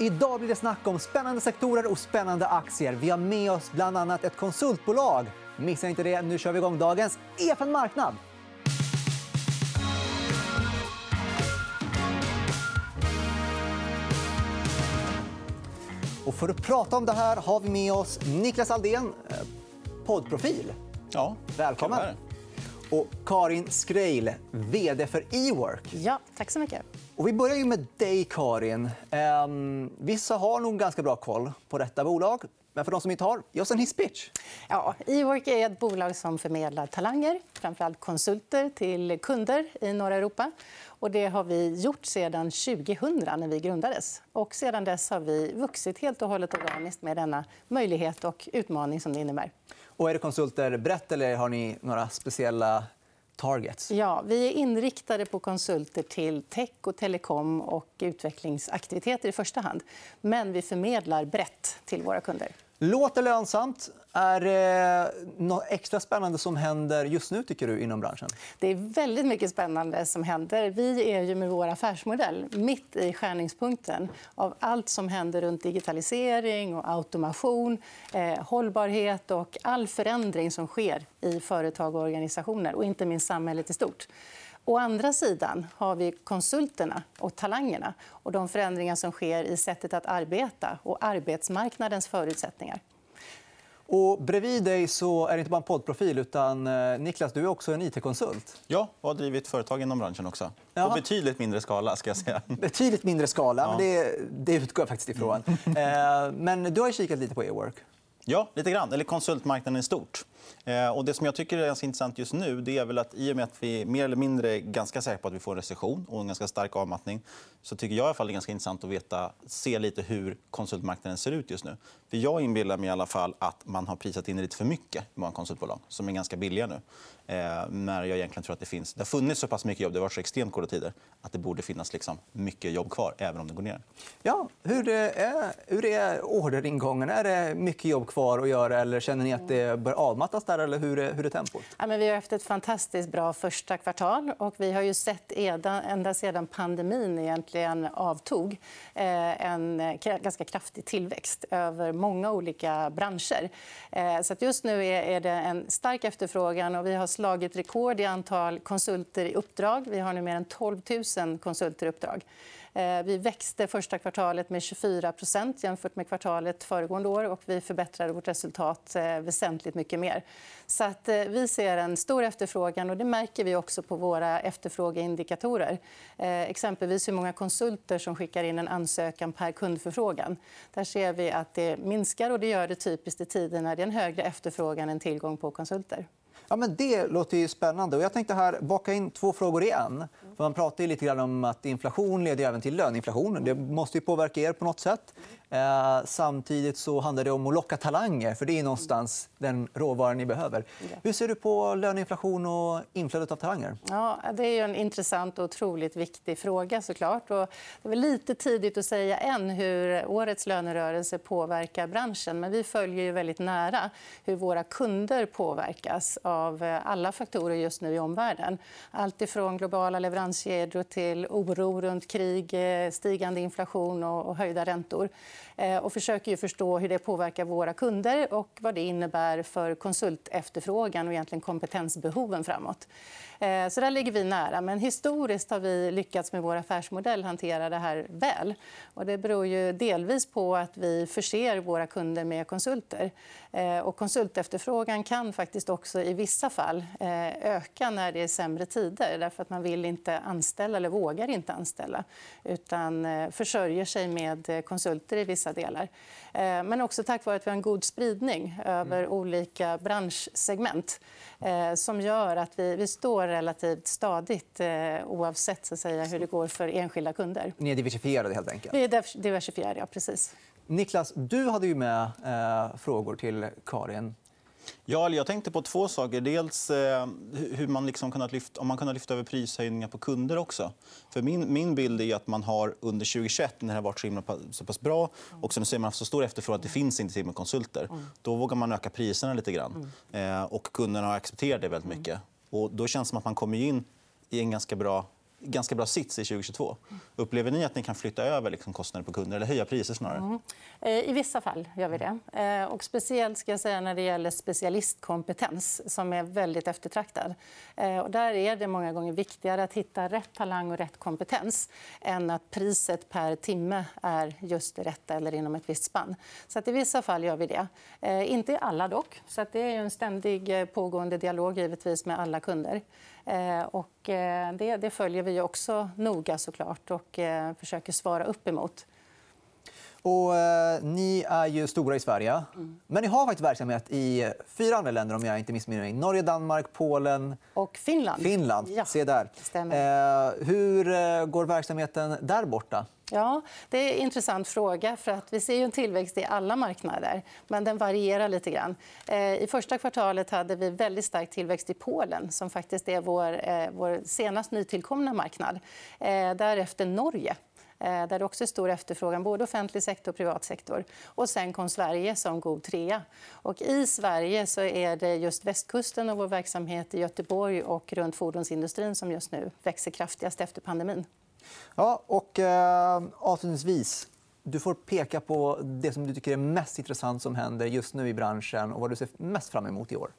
Idag blir det snack om spännande sektorer och spännande aktier. Vi har med oss bland annat ett konsultbolag. Missa inte det. Nu kör vi igång dagens EFN Marknad. Och för att prata om det här har vi med oss Niklas Aldén, eh, poddprofil. Ja, Välkommen. Och Karin Skreil, vd för Ework. Ja, tack så mycket. Och vi börjar ju med dig, Karin. Ehm, vissa har nog ganska bra koll på detta bolag. Men för de som inte har, ge oss en hisspitch. Ja, Ework är ett bolag som förmedlar talanger, framförallt konsulter, till kunder i norra Europa. Och det har vi gjort sedan 2000, när vi grundades. Och sedan dess har vi vuxit helt och hållet organiskt med denna möjlighet och utmaning som det innebär. Och är det konsulter brett eller har ni några speciella targets? Ja, vi är inriktade på konsulter till tech, och telekom och utvecklingsaktiviteter i första hand. Men vi förmedlar brett till våra kunder. Låter lönsamt. Är det något extra spännande som händer just nu tycker du, inom branschen? Det är väldigt mycket spännande som händer. Vi är ju med vår affärsmodell mitt i skärningspunkten av allt som händer runt digitalisering, och automation, eh, hållbarhet och all förändring som sker i företag och organisationer, och inte minst samhället i stort. Å andra sidan har vi konsulterna och talangerna och de förändringar som sker i sättet att arbeta och arbetsmarknadens förutsättningar. Och bredvid dig så är det inte bara en poddprofil. utan eh, Niklas, du är också en it-konsult. Ja, och har drivit företag inom branschen också. På betydligt mindre skala. Ska jag säga. Betydligt mindre skala, men det, det utgår jag faktiskt ifrån. Eh, Men du har kikat lite på e-work. Ja, lite grann. Eller konsultmarknaden i stort. Eh, och det som jag tycker är ganska intressant just nu det är väl att i och med att vi mer eller mindre är ganska säkra på att vi får en recession och en ganska stark avmattning så tycker jag i alla fall det är ganska intressant att veta, se lite hur konsultmarknaden ser ut just nu. För jag inbillar mig i alla fall att man har prisat in lite för mycket i många konsultbolag som är ganska billiga nu. Eh, när jag egentligen tror att det finns... Det har funnits så pass mycket jobb, det har varit så extremt goda tider att det borde finnas liksom mycket jobb kvar, även om det går ner. Ja, hur, är, hur är orderingången? Är det mycket jobb kvar att göra eller känner ni att det bör avmattas där? Eller hur, är, hur är tempot? Ja, men vi har haft ett fantastiskt bra första kvartal. och Vi har ju sett ända sedan pandemin egentligen avtog eh, en ganska kraftig tillväxt över många olika branscher. Eh, Så just nu är det en stark efterfrågan. och Vi har slagit rekord i antal konsulter i uppdrag. Vi har nu mer än 12 000 konsulter i uppdrag. Eh, vi växte första kvartalet med 24% jämfört med kvartalet föregående år. och Vi förbättrade vårt resultat eh, väsentligt mycket mer. Så att, eh, vi ser en stor efterfrågan. och Det märker vi också på våra efterfrågeindikatorer. Exempelvis hur många konsulter som skickar in en ansökan per kundförfrågan. Där ser vi att det minskar. och Det gör det typiskt i tider när det är en högre efterfrågan än tillgång på konsulter. Ja, men det låter ju spännande. Och jag tänkte här baka in två frågor i en. Man pratar ju lite grann om att inflation leder även till löneinflation. Det måste ju påverka er på något sätt. Eh, samtidigt så handlar det om att locka talanger. för Det är någonstans den råvaran ni behöver. Hur ser du på löneinflation och inflödet av talanger? Ja, det är en intressant och otroligt viktig fråga. såklart. Och det är lite tidigt att säga än hur årets lönerörelse påverkar branschen. Men vi följer ju väldigt nära hur våra kunder påverkas av eh, alla faktorer just nu i omvärlden. Allt ifrån globala leveranskedjor till oro runt krig, eh, stigande inflation och höjda räntor. Eh, och försöker ju förstå hur det påverkar våra kunder och vad det innebär för konsultefterfrågan och egentligen kompetensbehoven framåt. Eh, Så där ligger vi nära. Men historiskt har vi lyckats med vår affärsmodell hantera det här väl. Och det beror ju delvis på att vi förser våra kunder med konsulter. Eh, Och konsultefterfrågan kan faktiskt också i vissa fall eh, öka när det är sämre tider. Därför att man vill inte anställa eller vågar inte anställa utan försörjer sig med konsulter i vissa delar. Men också tack vare att vi har en god spridning över olika branschsegment som gör att vi, vi står relativt stadigt eh, oavsett så att säga, hur det går för enskilda kunder. Ni är diversifierade, helt enkelt. Vi är div- diversifierade. Ja, precis. Niklas, du hade ju med eh, frågor till Karin. Ja, jag tänkte på två saker. Dels eh, hur man liksom kunnat lyfta, om man kunnat lyfta över prishöjningar på kunder också. För min, min bild är att man har under 2021, när det har varit så, himla, så pass bra och sen ser man haft så stor efterfrågan att det finns inte tillräckligt med konsulter. Då vågar man öka priserna lite grann. Eh, och kunderna har accepterat det väldigt mycket. Och då känns det som att man kommer in i en ganska bra ganska bra sits i 2022. Upplever ni att ni kan flytta över liksom kostnader på kunder eller höja priser snarare? Mm. Eh, I vissa fall gör vi det. Eh, och speciellt ska jag säga när det gäller specialistkompetens som är väldigt eftertraktad. Eh, och där är det många gånger viktigare att hitta rätt talang och rätt kompetens än att priset per timme är just det rätta eller inom ett visst spann. Så att I vissa fall gör vi det. Inte i alla, dock. Så att det är en ständig pågående dialog givetvis med alla kunder. Och det, det följer vi också noga såklart och försöker svara upp emot. Och, eh, ni är ju stora i Sverige, mm. men ni har faktiskt verksamhet i fyra andra länder. om jag inte missminner mig. Norge, Danmark, Polen och Finland. Finland. Ja, Se där. Eh, hur eh, går verksamheten där borta? Ja, det är en intressant fråga. för att Vi ser en tillväxt i alla marknader, men den varierar lite grann. Eh, I första kvartalet hade vi väldigt stark tillväxt i Polen som faktiskt är vår, eh, vår senast nytillkomna marknad. Eh, därefter Norge. Där det också är stor efterfrågan, både offentlig sektor och privat sektor. Och sen kom Sverige som god trea. Och I Sverige så är det just västkusten och vår verksamhet i Göteborg och runt fordonsindustrin som just nu växer kraftigast efter pandemin. Ja, och, eh, avslutningsvis, du får peka på det som du tycker är mest intressant som händer just nu i branschen och vad du ser mest fram emot i år.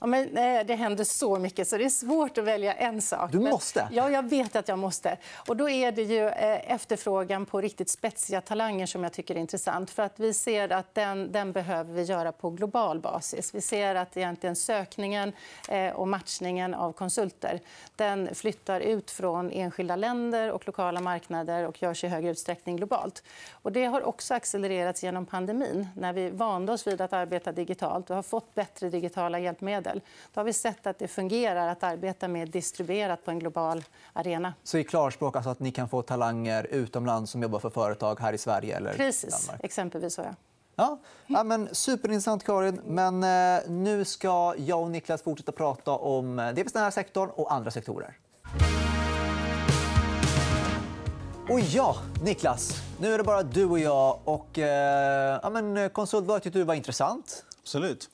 Ja, men, nej, det händer så mycket, så det är svårt att välja en sak. Du måste. Men, ja, jag vet att jag måste. Och då är det ju eh, efterfrågan på riktigt spetsiga talanger som jag tycker är intressant. För att vi ser att den, den behöver vi göra på global basis. Vi ser att egentligen sökningen eh, och matchningen av konsulter den flyttar ut från enskilda länder och lokala marknader och görs i högre utsträckning globalt. Och det har också accelererats genom pandemin när vi vande oss vid att arbeta digitalt och har fått bättre digitala hjälpmedel livsmedel. Då har vi sett att det fungerar att arbeta med distribuerat på en global arena. Så i klarspråk alltså att ni kan få talanger utomlands som jobbar för företag här i Sverige eller Precis, Danmark? exempelvis så. Ja. Ja, ja, men superintressant, Karin. Men eh, nu ska jag och Niklas fortsätta prata om eh, dels den här sektorn och andra sektorer. Och ja, Niklas, nu är det bara du och jag. Och, eh, ja, men, konsultbolaget tyckte du var intressant. Absolut.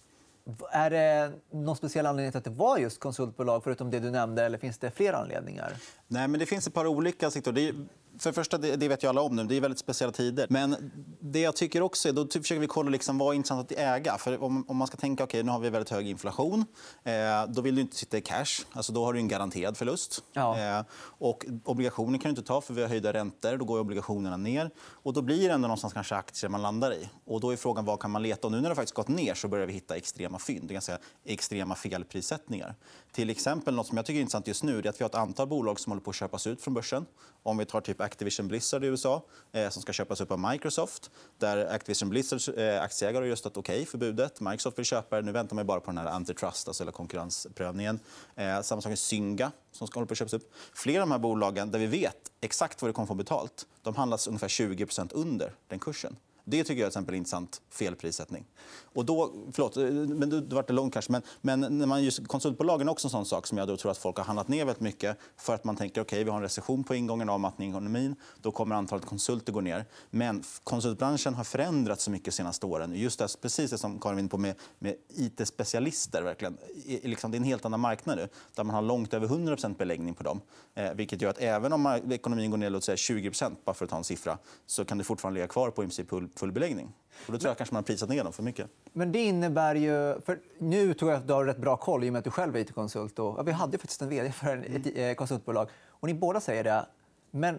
Är det någon speciell anledning till att det var just konsultbolag förutom det du nämnde eller finns det fler anledningar? Nej, men det finns ett par olika sektorer. För det första, det vet ju alla om nu, det är väldigt speciella tider. Men det jag tycker också är, då försöker vi kolla liksom vad är intressant att äga. För om, om man ska tänka, okay, nu har vi väldigt hög inflation. Eh, då vill du inte sitta i cash. Alltså, då har du en garanterad förlust. Ja. Eh, och obligationer kan du inte ta för vi har höjda räntor. Då går obligationerna ner. Och då blir det ändå någonstans kanske aktier man landar i. Och då är frågan vad kan man leta. Och nu när det faktiskt gått ner så börjar vi hitta extrema fynd. Det säga extrema felprissättningar. Till exempel något som jag tycker är intressant just nu är att vi har ett antal bolag som håller på att köpas ut från börsen. Om vi tar typ Activision Blizzard i USA eh, som ska köpas upp av Microsoft. Där Activision Blizzards eh, aktieägare har röstat okej okay för budet. Microsoft vill köpa det. Nu väntar man bara på den här antitrust, alltså konkurrensprövningen. Eh, samma sak med Synga som ska hålla på att köpas upp. Flera av de här bolagen där vi vet exakt vad det kommer att få betalt de handlas ungefär 20% under den kursen. Det tycker jag är till exempel intressant felprissättning. Och då, förlåt, men det vart det långt kanske. Men, men när man just, konsultbolagen är också en sån sak som jag då tror att folk har handlat ner väldigt mycket för att man tänker okej, okay, vi har en recession på ingången, avmattning i ekonomin. Då kommer antalet konsulter gå ner. Men konsultbranschen har förändrats så mycket de senaste åren. Just det, precis det som Karin var inne på med, med IT-specialister. Verkligen. Liksom, det är en helt annan marknad nu där man har långt över 100% beläggning på dem. Eh, vilket gör att även om ekonomin går ner låt säga 20% bara för att ta en siffra, så kan du fortfarande ligga kvar på i princip full beläggning. Och då tror jag kanske man har prisat ner dem för mycket. Men det innebär ju... För nu tror jag att du har rätt bra koll i och med att du själv är it-konsult. Och... Ja, vi hade faktiskt en vd för ett mm. Eh, konsultbolag. Och ni båda säger det. Men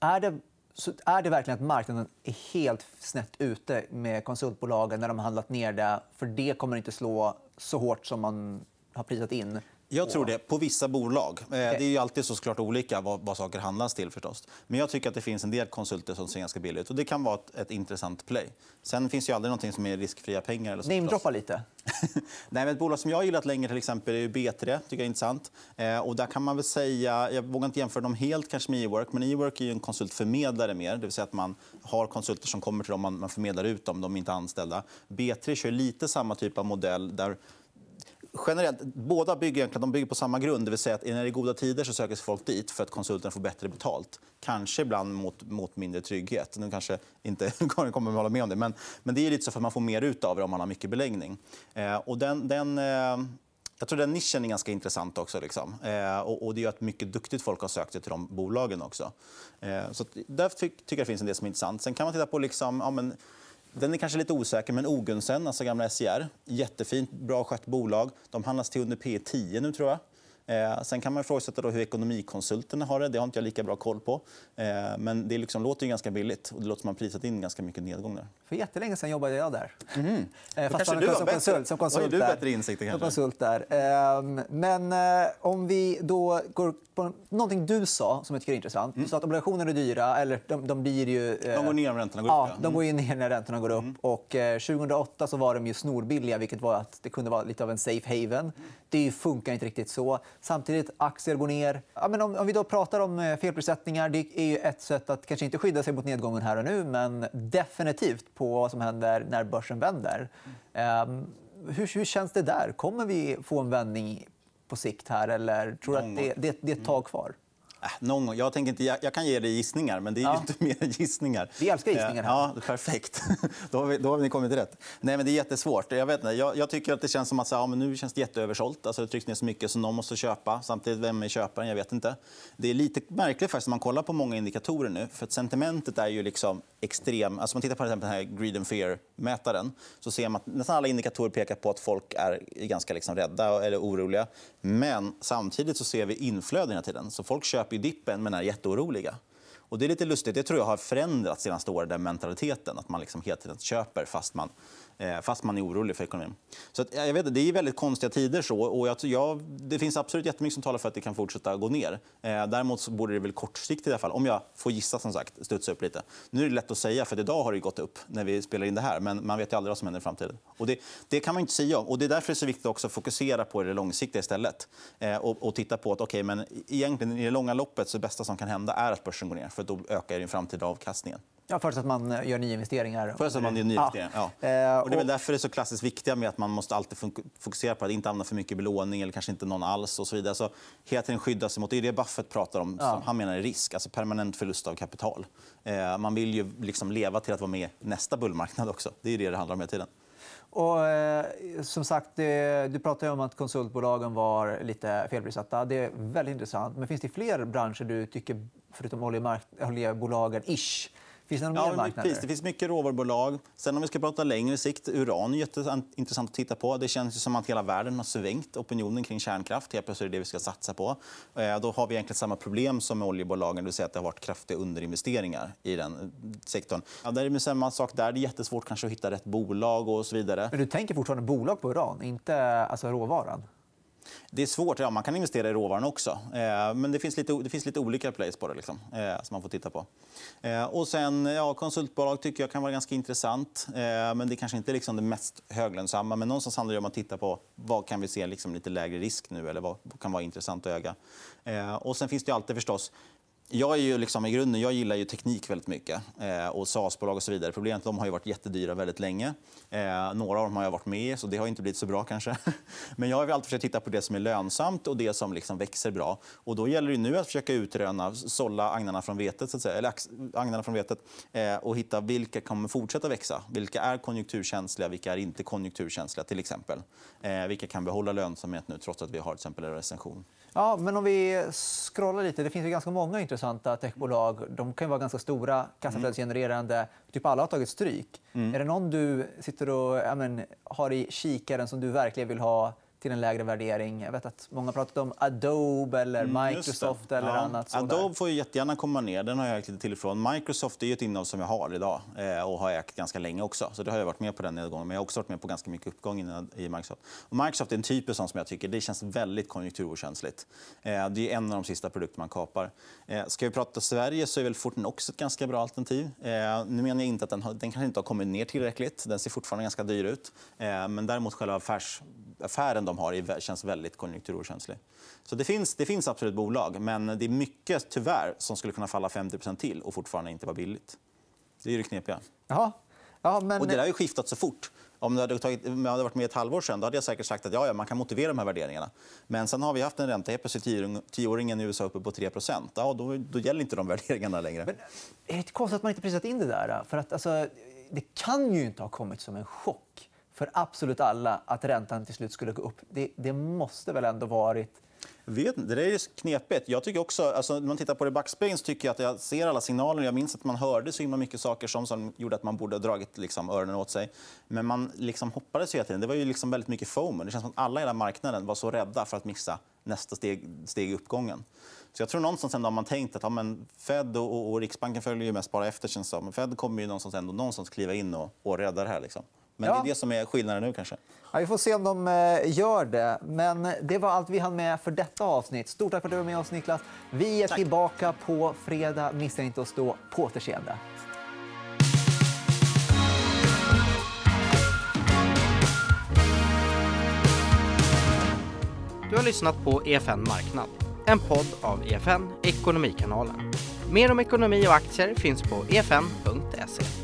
är det, så är det verkligen att marknaden är helt snett ute med konsultbolagen när de har handlat ner det? För det kommer inte slå så hårt som man har prisat in. Jag tror det, på vissa bolag. Eh, det är ju alltid så såklart olika vad, vad saker handlas till. förstås. Men jag tycker att det finns en del konsulter som ser ganska billigt ut. Och det kan vara ett, ett intressant play. Sen finns ju aldrig något som är riskfria pengar. Eller så, Namedroppa lite. Nej, men ett bolag som jag har gillat länge till exempel är B3. tycker jag är intressant. Eh, och där kan man väl säga, jag vågar inte jämföra dem helt kanske med Ework, men Ework är en konsultförmedlare mer. Det vill säga att man har konsulter som kommer till dem, man, man förmedlar ut dem, de är inte anställda. B3 kör lite samma typ av modell där generellt, båda bygger, egentligen, de bygger på samma grund. Det vill säga att när det är goda tider så söker sig folk dit för att konsulterna får bättre betalt. Kanske ibland mot, mot mindre trygghet. Nu kanske inte Karin kommer att hålla med om det. Men, men det är lite så för att man får mer ut av det om man har mycket beläggning. Eh, och den, den, eh, Jag tror den nischen är ganska intressant också. Liksom. Eh, och, och, det gör att mycket duktigt folk har sökt sig till de bolagen också. Eh, så där ty tycker jag det finns en del som är intressant. Sen kan man titta på... Liksom, ja, men, den är kanske lite osäker, men Ogunsen, alltså gamla SJR, jättefint, bra skött bolag. De handlas till under P 10 nu, tror jag. Eh, sen kan man ifrågasätta då hur ekonomikonsulterna har det. Det har inte jag lika bra koll på. Eh, men det liksom låter ju ganska billigt och det låter som man prisat in ganska mycket nedgång där. För jättelänge sen jobbade jag där. Mm. Eh, kanske du som, konsult, som konsult. Har du bättre insikt? Som konsult där. Eh, men eh, om vi då går på någonting du sa som jag tycker är intressant. Mm. Du sa att obligationer är dyra. Eller de, de blir ju, eh, de går ner om räntorna går ja, upp. Ja. De går ju ner när räntorna går upp. Mm. Och, 2008 så var de ju snorbilliga, vilket var att det kunde vara lite av en safe haven. Det funkar inte riktigt så. Samtidigt, aktier går ner. Ja, men om, om vi då pratar om eh, felprissättningar, det är ju ett sätt att kanske inte skydda sig mot nedgången här och nu, men definitivt på vad som händer när börsen vänder. Um, hur, hur känns det där? Kommer vi få en vändning på sikt här eller tror du att det, det, det är ett tag kvar? Äh, någon gång. Jag, tänker inte, jag, jag, kan ge dig gissningar, men det är ja. inte mer än gissningar. Vi älskar gissningar. Här. Ja, perfekt. då, har vi, då har ni kommit rätt. Nej, men det är jättesvårt. Jag, vet inte, jag, jag tycker att det känns som att ja, men nu känns det jätteöversålt. Alltså, det trycks ner så mycket som någon måste köpa. Samtidigt, vem är köparen? Jag vet inte. Det är lite märkligt faktiskt, om man kollar på många indikatorer nu. För sentimentet är ju liksom extrem. Alltså, om man tittar på den här Greed and Fear-mätaren så ser man att nästan alla indikatorer pekar på att folk är ganska liksom rädda eller oroliga. Men samtidigt så ser vi inflöden hela tiden. Så folk köper ju dippen men är jätteoroliga. Och det är lite lustigt. Det tror jag har förändrats senaste åren, den mentaliteten. Att man liksom hela tiden köper fast man fast man är orolig för ekonomin. Så att, jag vet, det är väldigt konstiga tider. så. Och jag, jag, det finns absolut jättemycket som talar för att det kan fortsätta gå ner. Eh, däremot så borde det väl kortsiktigt i alla fall, om jag får gissa, som sagt, studsa upp lite. Nu är det lätt att säga, för idag har det gått upp när vi spelar in det här. Men man vet ju aldrig vad som händer i framtiden. Och det, det kan man inte säga om. Och det är därför det är så viktigt också att fokusera på det långsiktiga istället. Eh, och, och, titta på att okay, men egentligen i det långa loppet så det bästa som kan hända är att börsen går ner. För då ökar den framtida avkastningen. Ja, förutsatt att man eh, gör nyinvesteringar. Förutsatt att man gör nyinvesteringar, ja. ja. Och det är väl därför det är så klassiskt viktiga med att man måste alltid fokusera på att inte använda för mycket belåning eller kanske inte någon alls. och så vidare. Så hela tiden skydda sig mot... Det är det Buffett pratar om, ja. som han menar är risk. Alltså permanent förlust av kapital. Eh, man vill ju liksom leva till att vara med i nästa bullmarknad också. Det är det det handlar om hela tiden. Och, eh, som sagt, det, du pratade om att konsultbolagen var lite felprissatta. Det är väldigt intressant. Men finns det fler branscher du tycker, förutom oljebolagen, ish, Finns det några ja, mer Precis, det finns mycket råvarubolag. Sen om vi ska prata längre sikt, uran är jätteintressant att titta på. Det känns som att hela världen har svängt opinionen kring kärnkraft. Helt plötsligt är det det vi ska satsa på. Eh, då har vi egentligen samma problem som med oljebolagen, det vill att det har varit kraftiga underinvesteringar i den sektorn. Ja, där är det samma sak där. Det är jättesvårt kanske att hitta rätt bolag och så vidare. Men du tänker fortfarande bolag på uran, inte alltså råvaran? Det är svårt. Ja, man kan investera i råvaran också. Eh, men det finns, lite, det finns lite olika plays på det liksom, eh, som man får titta på. Eh, och sen, ja, konsultbolag tycker jag kan vara ganska intressant. Eh, men det är kanske inte liksom det mest höglönsamma. Men någonstans handlar det om att titta på vad kan vi se liksom lite lägre risk nu eller vad kan vara intressant att öga? Eh, och sen finns det alltid förstås jag är ju liksom, i grunden, jag gillar ju teknik väldigt mycket. Eh, och SAS-bolag och så vidare. Problemet är att de har ju varit jättedyra väldigt länge. Eh, några av dem har jag varit med i, så det har inte blivit så bra kanske. Men jag har alltid försökt titta på det som är lönsamt och det som liksom växer bra. Och då gäller det nu att försöka utröna, sålla agnarna från vetet, så att säga, eller agnarna från vetet eh, och hitta vilka kommer fortsätta växa. Vilka är konjunkturkänsliga, vilka är inte konjunkturkänsliga till exempel. Eh, vilka kan behålla lönsamhet nu trots att vi har till exempel en recension. Ja, men om vi scrollar lite. Det finns ju ganska många intressanta techbolag. De kan vara ganska stora, kassaflödesgenererande. Typ alla har tagit stryk. Mm. Är det någon du sitter och men, har i kikaren som du verkligen vill ha till en lägre värdering. Jag vet att många har pratat om Adobe eller mm, Microsoft eller ja. annat. Sådär. Adobe får ju jättegärna komma ner. Den har jag ägt lite till ifrån. Microsoft är ett innehav som jag har idag eh, och har ägt ganska länge också. Så det har jag varit med på den nedgången. Men jag har också varit med på ganska mycket uppgång i Microsoft. Och Microsoft är en typ som jag tycker det känns väldigt konjunkturokänsligt. Eh, det är en av de sista produkter man kapar. Eh, ska vi prata Sverige så är väl Fortnox ett ganska bra alternativ. nu menar jag inte att den, har, den kanske inte har kommit ner tillräckligt. Den ser fortfarande ganska dyr ut. men däremot själva affärs affären de har känns väldigt konjunkturokänslig. Så det finns, det finns absolut bolag, men det är mycket tyvärr som skulle kunna falla 50% till och fortfarande inte vara billigt. Det är det knepiga. Jaha. Ja, men... Och det där har ju skiftat så fort. Om det hade, tagit, om hade varit med ett halvår sen, då hade jag säkert sagt att ja, ja, man kan motivera de här värderingarna. Men sen har vi haft en ränta, helt plötsligt tioåringen i USA uppe på 3 ja, då, då gäller inte de värderingarna längre. Men är det inte konstigt att man inte prisat in det där? För att, alltså, det kan ju inte ha kommit som en chock för absolut alla att räntan till slut skulle gå upp. Det, det måste väl ändå varit vet Det där är knepigt. Jag tycker också, alltså, när man tittar på det i backspegeln tycker jag att jag ser alla signaler. Jag minns att man hörde så himla mycket saker som, som gjorde att man borde ha dragit liksom, öronen åt sig. Men man liksom hoppades hela tiden. Det var ju liksom väldigt mycket FOMO. Det känns som att alla i hela marknaden var så rädda för att missa nästa steg, steg i uppgången. Så jag tror någonstans ändå har man tänkt att ja, men Fed och, och, Riksbanken följer ju mest bara efter. Känns det. Men Fed kommer ju någonstans ändå någonstans kliva in och, och rädda det här. Liksom. Men ja. det är det som är skillnaden nu kanske. Ja, vi får se om de eh, gör det. Men det var allt vi hann med för detta avsnitt. Stort tack för att du var med oss, Niklas. Vi är tack. tillbaka på fredag. Missa inte oss då. På återseende. Du har lyssnat på EFN Marknad, en podd av EFN Ekonomikanalen. Mer om ekonomi och aktier finns på efn.se.